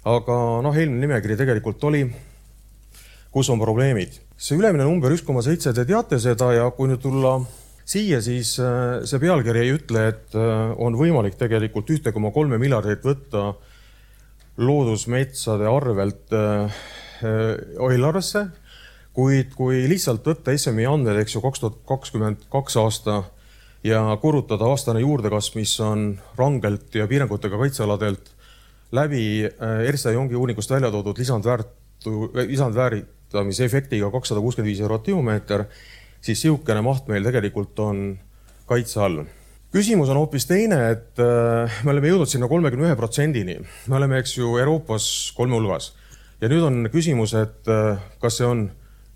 aga noh, eelmine nimekiri tegelikult oli, kus on probleemid. see ülemine number üks koma seitse, te teate seda ja kui nüüd tulla siia, siis see pealkiri ei ütle, et on võimalik tegelikult ühte koma kolme miljardit võtta loodusmetsade arvelt eelarvesse, kuid kui lihtsalt võtta SMI andmed, eks ju, kaks tuhat kakskümmend kaks aasta ja korrutada aastane juurdekasv, mis on rangelt ja piirangutega kaitsealadelt läbi äh, Ersta Jongi uuringust välja toodud lisandväärtu, lisandvääritamise efektiga kakssada kuuskümmend viis eurot tihumeeter, siis sihukene maht meil tegelikult on kaitse all. küsimus on hoopis teine, et äh, me oleme jõudnud sinna kolmekümne ühe protsendini. me oleme, eks ju, Euroopas kolme hulgas ja nüüd on küsimus, et äh, kas see on,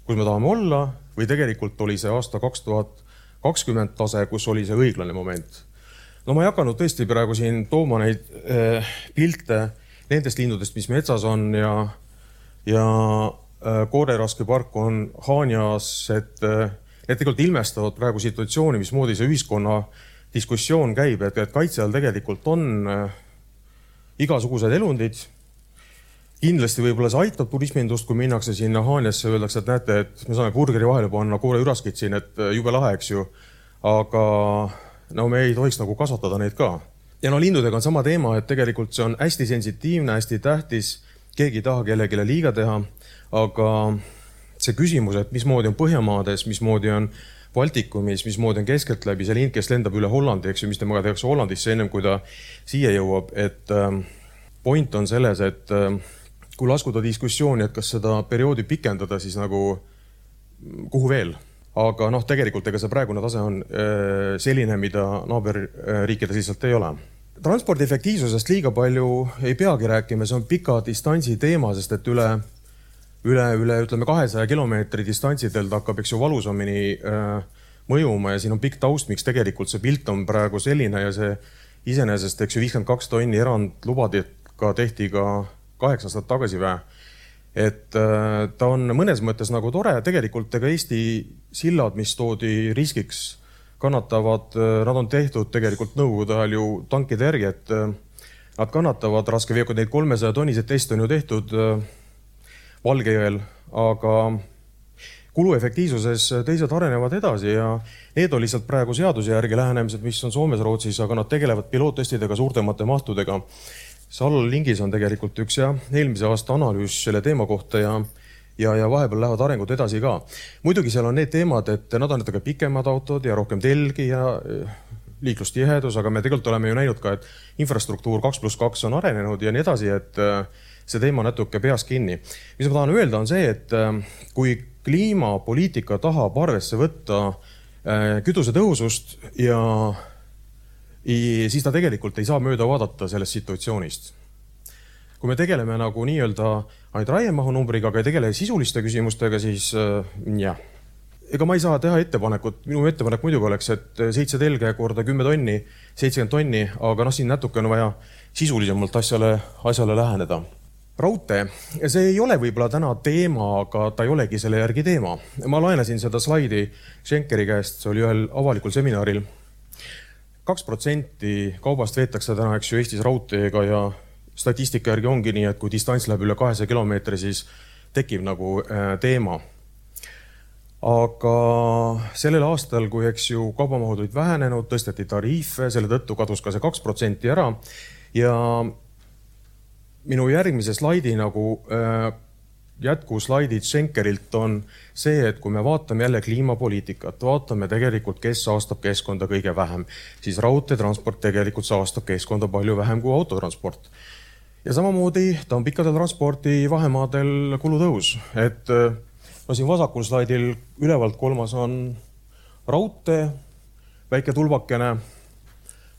kus me tahame olla või tegelikult oli see aasta kaks tuhat kakskümmend tase, kus oli see õiglane moment no ma ei hakanud tõesti praegu siin tooma neid äh, pilte nendest lindudest, mis metsas on ja, ja äh, kooreraskepark on Haanjas, et äh, need tegelikult ilmestavad praegu situatsiooni, mismoodi see ühiskonna diskussioon käib, et, et kaitse all tegelikult on igasugused elundid. Kindlasti võib-olla see aitab turismindust, kui minnakse sinna Haanjasse, öeldakse, et näete, et me saame burgeri vahele panna kooreüraskid siin, et äh, jube lahe, eks ju. aga no me ei tohiks nagu kasvatada neid ka. ja no lindudega on sama teema, et tegelikult see on hästi sensitiivne, hästi tähtis, keegi ei taha kellelegi liiga teha, aga see küsimus, et mismoodi on Põhjamaades, mismoodi on Baltikumis, mismoodi on keskeltläbi see lind, kes lendab üle Hollandi, eks ju, mis temaga tehakse Hollandisse ennem kui ta siia jõuab, et äh, point on selles, et äh, kui laskuda diskussiooni, et kas seda perioodi pikendada, siis nagu kuhu veel aga noh, tegelikult ega see praegune tase on äh, selline, mida naaberriikides lihtsalt ei ole. transpordi efektiivsusest liiga palju ei peagi rääkima, see on pika distantsi teema, sest et üle, üle, üle ütleme kahesaja kilomeetri distantsidelt hakkab, eks ju, valusamini äh, mõjuma ja siin on pikk taust, miks tegelikult see pilt on praegu selline ja see iseenesest, eks ju, viiskümmend kaks tonni erandlubadega tehti ka kaheksa aastat tagasi või? Et äh, ta on mõnes mõttes nagu tore, tegelikult ega Eesti sillad, mis toodi riskiks, kannatavad, äh, nad on tehtud tegelikult nõukogude ajal ju tankide järgi, et äh, nad kannatavad raskeveokid, neid kolmesaja tonniseid teste on ju tehtud Valgejõel, aga kuluefektiivsuses teised arenevad edasi ja need on lihtsalt praegu seaduse järgi lähenemised, mis on Soomes, Rootsis, aga nad tegelevad piloottestidega suurtemate mahtudega seal lingis on tegelikult üks jah, eelmise aasta analüüs selle teema kohta ja ja, ja vahepeal lähevad arengud edasi ka. muidugi seal on need teemad, et nad on natuke pikemad autod ja rohkem telgi ja eh, liiklustihedus, aga me tegelikult oleme ju näinud ka, et infrastruktuur kaks pluss kaks on arenenud ja nii edasi, et eh, see teema natuke peas kinni. mis ma tahan öelda, on see, et eh, kui kliimapoliitika tahab arvesse võtta kütusetõhusust ja siis ta tegelikult ei saa mööda vaadata sellest situatsioonist. kui me tegeleme nagu nii-öelda ainult raiemahu numbriga, aga ei tegele sisuliste küsimustega, siis äh, jah. ega ma ei saa teha ettepanekut, minu ettepanek muidugi oleks, et seitse telge korda kümme tonni, seitsekümmend tonni, aga noh, siin natuke on vaja sisulisemalt asjale, asjale läheneda. raudtee, see ei ole võib-olla täna teema, aga ta ei olegi selle järgi teema. ma laenasin seda slaidi Schenkeri käest, see oli ühel avalikul seminaril. Kaks protsenti kaubast veetakse täna, eks ju, Eestis raudteega ja statistika järgi ongi nii, et kui distants läheb üle kahesaja kilomeetri, siis tekib nagu äh, teema. Aga sellel aastal, kui eks ju kaubamahud olid vähenenud, tõsteti tariife, selle tõttu kadus ka see kaks protsenti ära. Ja minu järgmise slaidi nagu äh, jätkuslaidid Schenkerilt on see, et kui me vaatame jälle kliimapoliitikat, vaatame tegelikult, kes saastab keskkonda kõige vähem, siis raudteetransport tegelikult saastab keskkonda palju vähem kui autotransport. ja samamoodi ta on pikkadel transpordi vahemaadel kulutõus, et äh, no siin vasakul slaidil ülevalt kolmas on raudtee, väike tulbakene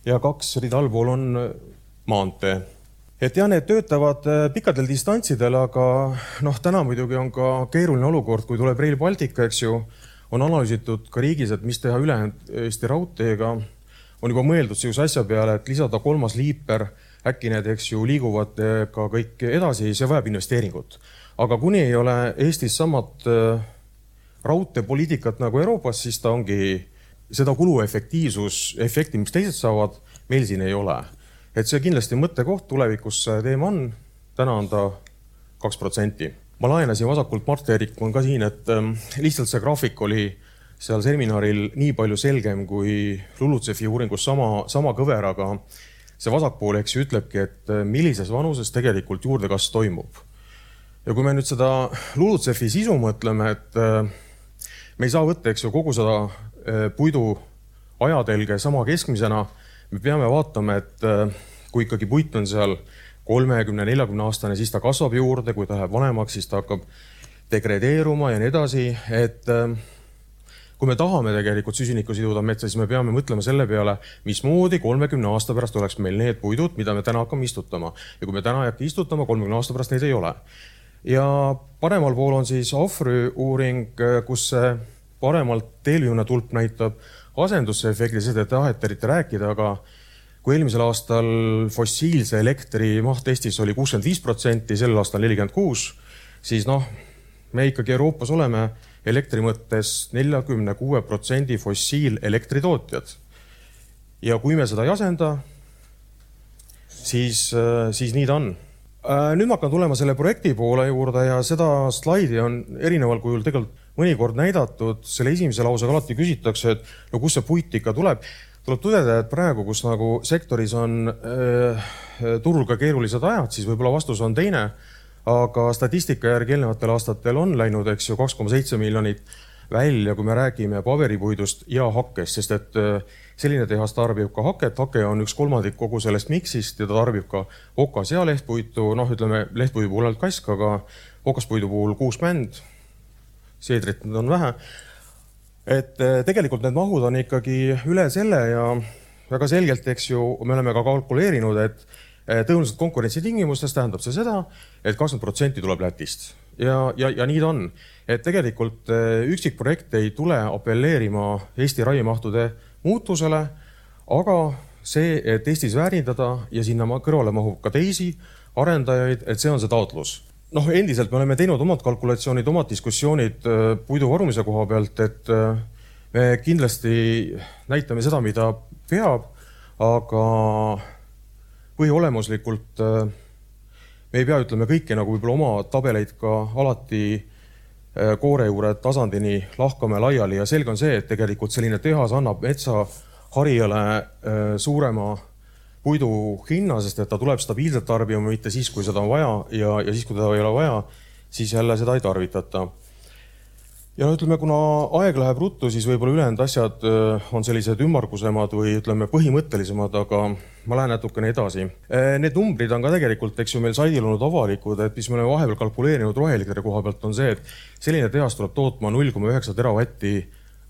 ja kaks rida allpool on maantee. Et jah, need töötavad äh, pikkadel distantsidel, aga noh, täna muidugi on ka keeruline olukord, kui tuleb Rail Baltic, eks ju, on analüüsitud ka riigis, et mis teha ülejäänud Eesti raudteega. on juba mõeldud sihukese asja peale, et lisada kolmas liiper, äkki need, eks ju, liiguvad äh, ka kõik edasi, see vajab investeeringut aga kuni ei ole Eestis samat äh, raudteepoliitikat nagu Euroopas, siis ta ongi seda kuluefektiivsus, efekti, mis teised saavad, meil siin ei ole. Et see kindlasti mõttekoht tulevikus see teema on. täna on ta kaks protsenti. ma laenasin vasakult, Mart-Erik on ka siin, et ähm, lihtsalt see graafik oli seal seminaril nii palju selgem kui LULUCF-i uuringus sama, sama kõver, aga see vasakpool, eks ju, ütlebki, et äh, millises vanuses tegelikult juurdekasv toimub ja kui me nüüd seda LULUCF-i sisu mõtleme, et äh, me ei saa võtta, eks ju, kogu seda äh, puidu ajatelge sama keskmisena, me peame vaatama, et äh, kui ikkagi puit on seal kolmekümne, neljakümne aastane, siis ta kasvab juurde, kui ta läheb vanemaks, siis ta hakkab degradeeruma ja nii edasi, et kui me tahame tegelikult süsinikku siduda metsa, siis me peame mõtlema selle peale, mismoodi kolmekümne aasta pärast oleks meil need puidud, mida me täna hakkame istutama. ja kui me täna ei hakka istutama, kolmekümne aasta pärast neid ei ole ja paremal pool on siis Ohvri uuring, kus see paremalt teelviimane tulp näitab asendusefekti, seda ei taheta eriti rääkida, aga kui eelmisel aastal fossiilse elektri maht Eestis oli kuuskümmend viis protsenti, sel aastal nelikümmend kuus, siis noh, me ikkagi Euroopas oleme elektri mõttes neljakümne kuue protsendi fossiilelektri tootjad. ja kui me seda ei asenda, siis, siis nii ta on nüüd ma hakkan tulema selle projekti poole juurde ja seda slaidi on erineval kujul tegelikult mõnikord näidatud. selle esimese lausega alati küsitakse, et no kust see puit ikka tuleb. tuleb tõdeda, et praegu, kus nagu sektoris on äh, turul ka keerulised ajad, siis võib-olla vastus on teine. aga statistika järgi eelnevatel aastatel on läinud, eks ju, kaks koma seitse miljonit välja, kui me räägime paberipuidust ja hakkest, sest et äh, selline tehas tarbib ka haket, hake on üks kolmandik kogu sellest miksist ja ta tarbib ka okas ja lehtpuitu, noh, ütleme lehtpuidu puhul ainult kask, aga okaspuidu puhul kuusmänd. seedrit on vähe. et äh, tegelikult need mahud on ikkagi üle selle ja väga selgelt, eks ju, me oleme ka kalkuleerinud, et äh, tõenäoliselt konkurentsitingimustes tähendab see seda et, et kakskümmend protsenti tuleb Lätist ja, ja, ja nii ta on, et tegelikult üksikprojekt ei tule apelleerima Eesti raiemahtude muutusele, aga see, et Eestis väärindada ja sinna kõrvale mahub ka teisi arendajaid, et see on see taotlus. noh, endiselt me oleme teinud omad kalkulatsioonid, omad diskussioonid äh, puidu varumise koha pealt, et äh, me kindlasti näitame seda, mida peab, aga põhiolemuslikult äh, me ei pea, ütleme kõike nagu võib-olla oma tabeleid ka alati Äh, koore juure tasandini lahkame laiali. Ja selge on see, et tegelikult selline tehas annab metsaharijale äh, suurema puidu hinna, sest et ta tuleb stabiilselt tarbima, mitte siis, kui seda on vaja. Ja, ja siis, kui teda ei ole vaja, siis jälle seda ei tarvitata ja ütleme, kuna aeg läheb ruttu, siis võib-olla ülejäänud asjad äh, on sellised ümmargusemad või ütleme, põhimõttelisemad, aga ma lähen natukene edasi. Äh, need numbrid on ka tegelikult, eks ju, meil saidil olnud avalikud, et mis me oleme vahepeal kalkuleerinud roheelektri koha pealt, on see, et selline tehas tuleb tootma null koma üheksa teravatti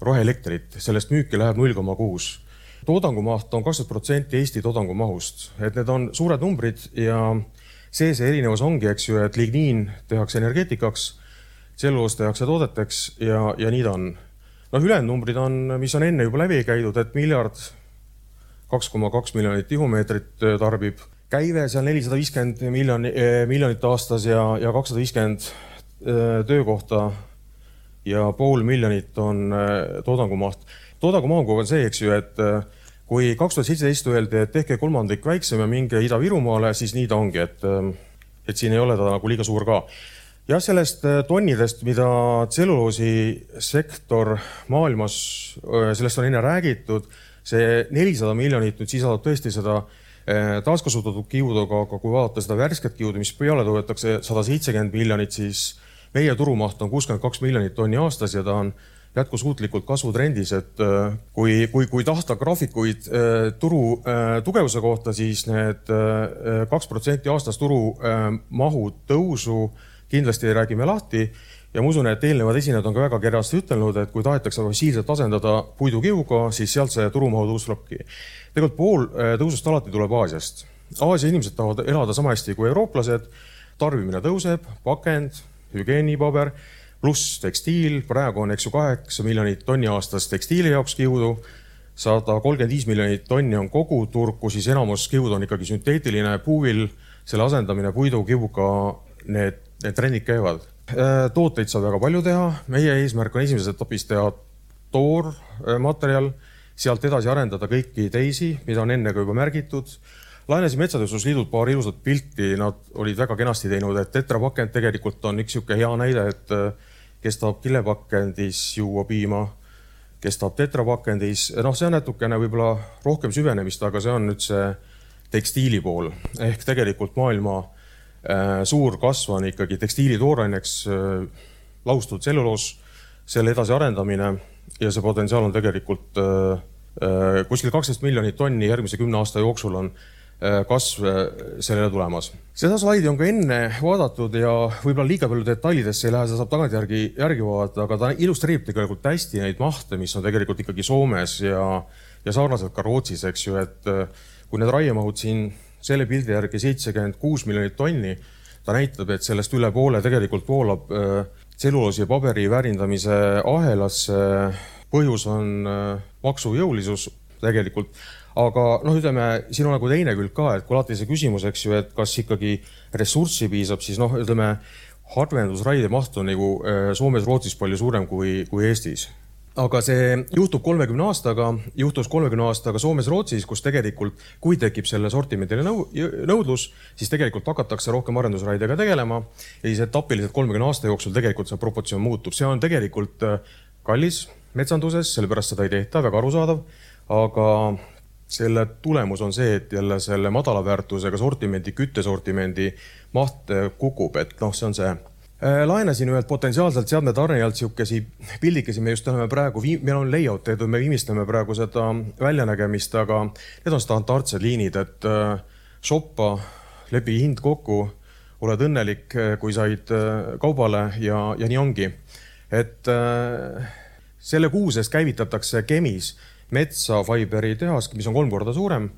roheelektrit, sellest müüki läheb null koma kuus. toodangumaht on kakskümmend protsenti Eesti toodangumahust, et need on suured numbrid ja see, see erinevus ongi, eks ju, et ligniin tehakse energeetikaks tselluloos tehakse toodeteks ja, ja nii ta on. noh, ülejäänud numbrid on, mis on enne juba läbi käidud, et miljard, kaks koma kaks miljonit tihumeetrit tarbib, käive seal nelisada viiskümmend miljoni, miljonit aastas ja, ja kakssada viiskümmend töökohta ja pool miljonit on toodangumaht. toodangumahuga on see, eks ju, et kui kaks tuhat seitseteist öeldi, et tehke kolmandik väiksem ja minge Ida-Virumaale, siis nii ta ongi, et, et siin ei ole ta nagu liiga suur ka. Jah, sellest tonnidest, mida tselluloosisektor maailmas, sellest on enne räägitud, see nelisada miljonit nüüd sisaldab tõesti seda taaskasutatud kiuduga, aga kui vaadata seda värsket kiudu, mis peale toodetakse sada seitsekümmend miljonit, siis meie turumaht on kuuskümmend kaks miljonit tonni aastas ja ta on jätkusuutlikult kasvutrendis, et äh, kui, kui, kui tahta graafikuid äh, turu äh, tugevuse kohta, siis need kaks protsenti aastas turu mahu tõusu kindlasti räägime lahti. Ja ma usun, et eelnevad esinejad on ka väga kenasti ütelnud, et kui tahetakse fossiilset asendada puidukiuga, siis sealt see turumahu tõus tulebki. tegelikult pool tõusust alati tuleb Aasiast. Aasia inimesed tahavad elada sama hästi kui eurooplased, tarbimine tõuseb, pakend, hügieenipaber pluss tekstiil, praegu on, eks ju, kaheksa miljonit tonni aastas tekstiili jaoks kiudu, sada kolmkümmend viis miljonit tonni on kogu turg, kus siis enamus kiud on ikkagi sünteetiline. Puuvill, selle asendamine puidukiuga, need, need trendid käivad. Äh, tooteid saab väga palju teha, meie eesmärk on esimeses etapis teha toormaterjal, sealt edasi arendada kõiki teisi, mida on enne ka juba märgitud. Laenasi Metsatööstusliidult paar ilusat pilti, nad olid väga kenasti teinud, et tetrapakend tegelikult on üks niisugune hea näide, et kes tahab kilepakendis juua piima, kes tahab tetrapakendis, noh, see on natukene võib-olla rohkem süvenemist, aga see on nüüd see tekstiili pool. Ehk tegelikult maailma äh, suur kasv on ikkagi tekstiili tooraineks äh, laustatud tselluloos, selle edasiarendamine ja see potentsiaal on tegelikult äh, äh, kuskil kaksteist miljonit tonni järgmise kümne aasta jooksul on Äh, kasv äh, sellele tulemas. seda slaidi on ka enne vaadatud ja võib-olla liiga palju detailidesse ei lähe, seda saab tagantjärgi järgi vaadata, aga ta illustreerib tegelikult hästi neid mahte, mis on tegelikult ikkagi Soomes ja, ja sarnaselt ka Rootsis, eks ju, et äh, kui need raiemahud siin selle pildi järgi seitsekümmend kuus miljonit tonni, ta näitab, et sellest üle poole tegelikult voolab tselluloosi ja paberi väärindamise ahelasse. põhjus on maksujõulisus tegelikult. Aga noh, ütleme siin on nagu teine külg ka, et kui alati see küsimus, eks ju, et kas ikkagi ressurssi piisab, siis noh, ütleme harvendusraie maht on nagu äh, Soomes-Rootsis palju suurem kui, kui Eestis aga see juhtub kolmekümne aastaga, juhtus kolmekümne aastaga Soomes-Rootsis, kus tegelikult, kui tekib selle sortimendiline nõu-, nõudlus, siis tegelikult hakatakse rohkem arendusraidega tegelema. Ja siis etapiliselt kolmekümne aasta jooksul tegelikult see proportsioon muutub, see on tegelikult äh, kallis metsanduses, sellepärast seda ei tehta, väga arusaadav, aga selle tulemus on see, et jälle selle madala väärtusega sortimendi, küttesortimendi maht kukub, et noh, see on see äh, laenasin ühelt potentsiaalselt seadmetarnijalt sihukesi pildikesi, me just oleme praegu, meil on layout tehtud, me viimistleme praegu seda väljanägemist, aga need on standardsed liinid, et äh, shoppa, lepi hind kokku, oled õnnelik, äh, kui said kaubale ja, ja nii ongi. et selle kuu seest käivitatakse Kemis metsafiberi tehas, mis on kolm korda suurem.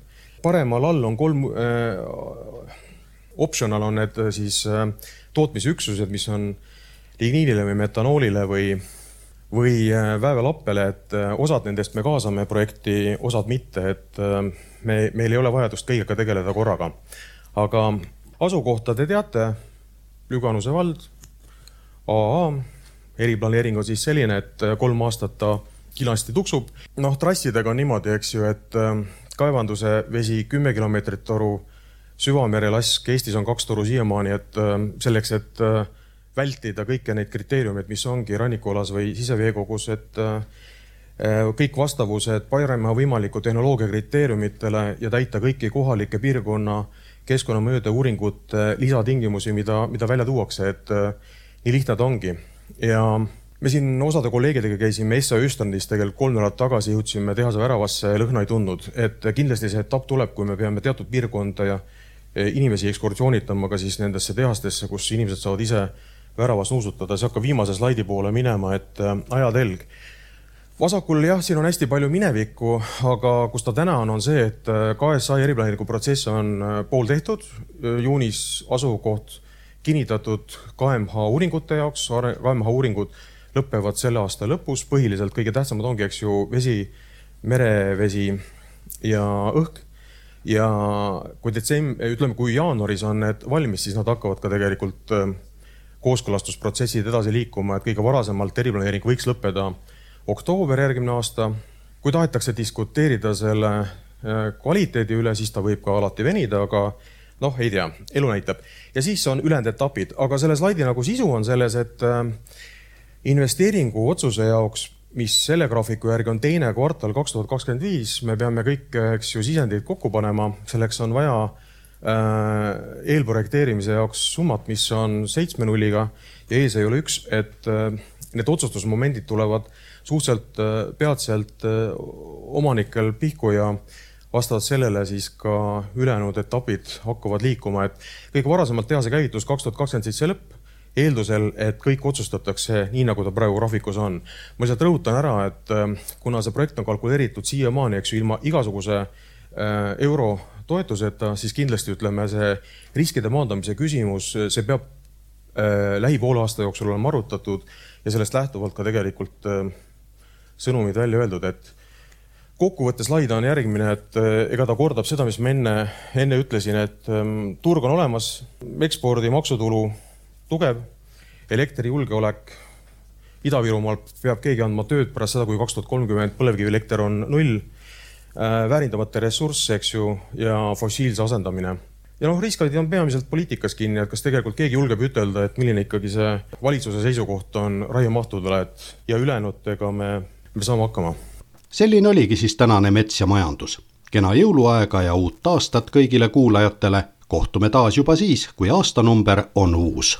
paremal all on kolm äh,, optional on need äh, siis äh, tootmisüksused, mis on ligniinile või metanoolile või, või äh, väävelappele, et äh, osad nendest me kaasame projekti, osad mitte, et äh, me, meil ei ole vajadust kõigega tegeleda korraga. aga asukohta te teate, Lüganuse vald, AA, eriplaneering on siis selline, et kolm aastat ta kindlasti tuksub. noh, trassidega on niimoodi, eks ju, et kaevanduse vesi kümme kilomeetrit toru, süvamere lask, Eestis on kaks toru siiamaani, et äh, selleks, et äh, vältida kõiki neid kriteeriumeid, mis ongi rannikualas või siseveekogus, et kõik vastavused parema võimaliku tehnoloogia kriteeriumitele ja täita kõiki kohalike piirkonna keskkonnamõjude uuringute lisatingimusi, mida, mida välja tuuakse, et nii lihtne ta ongi. Ja me siin osade kolleegidega käisime Essa Östrandis tegelikult kolm nädalat tagasi, jõudsime tehase väravasse, lõhna ei tundnud, et kindlasti see etapp tuleb, kui me peame teatud piirkonda ja inimesi ekskursioonitama ka siis nendesse tehastesse, kus inimesed saavad ise väravas nuusutada, see hakkab viimase slaidi poole minema, et äh, ajatelg. vasakul jah, siin on hästi palju minevikku, aga kus ta täna on, on see, et äh, KSA eriplaneeringu protsess on pool tehtud, juunis asukoht kinnitatud KMH uuringute jaoks, KMH uuringud lõpevad selle aasta lõpus, põhiliselt kõige tähtsamad ongi, eks ju, vesi, merevesi ja õhk. Ja kui detsemb-, ütleme, kui jaanuaris on need valmis, siis nad hakkavad ka tegelikult äh, kooskõlastusprotsessid edasi liikuma, et kõige varasemalt eriplaneering võiks lõppeda oktoober järgmine aasta. kui tahetakse diskuteerida selle äh, kvaliteedi üle, siis ta võib ka alati venida, aga noh, ei tea, elu näitab. ja siis on ülejäänud etapid, aga selle slaidi nagu sisu on selles, et investeeringu otsuse jaoks, mis selle graafiku järgi on teine kvartal kaks tuhat kakskümmend viis, me peame kõik, eks ju, sisendid kokku panema, selleks on vaja äh, eelprojekteerimise jaoks summat, mis on seitsme nulliga. Ja ees ei ole üks, et äh, need otsustusmomendid tulevad suhteliselt äh, peatselt äh, omanikel pihku ja vastavalt sellele siis ka ülejäänud etapid hakkavad liikuma, et kõige varasemalt tehase käivitus kaks tuhat kakskümmend seitse lõpp eeldusel, et kõik otsustatakse nii, nagu ta praegu graafikus on. ma lihtsalt rõhutan ära, et äh, kuna see projekt on kalkuleeritud siiamaani, eks ju, ilma igasuguse äh, euro toetuseta, siis kindlasti ütleme, see riskide maandamise küsimus, see peab äh, lähi poole aasta jooksul olema arutatud ja sellest lähtuvalt ka tegelikult sõnumid välja öeldud, et kokkuvõtte slaid on järgmine, et ega ta kordab seda, mis ma enne, enne ütlesin, et ähm, turg on olemas, ekspordi maksutulu tugev, elektrijulgeolek. Ida-Virumaal peab keegi andma tööd pärast seda, kui kaks tuhat kolmkümmend põlevkivielekter on null. Äh, väärindamata ressursse, eks ju, ja fossiilse asendamine ja noh, riskid on peamiselt poliitikas kinni, et kas tegelikult keegi julgeb ütelda, et milline ikkagi see valitsuse seisukoht on raiemahtudele, et ja ülejäänutega me, me saame hakkama. selline oligi siis tänane Mets ja majandus. kena jõuluaega ja uut aastat kõigile kuulajatele. kohtume taas juba siis, kui aastanumber on uus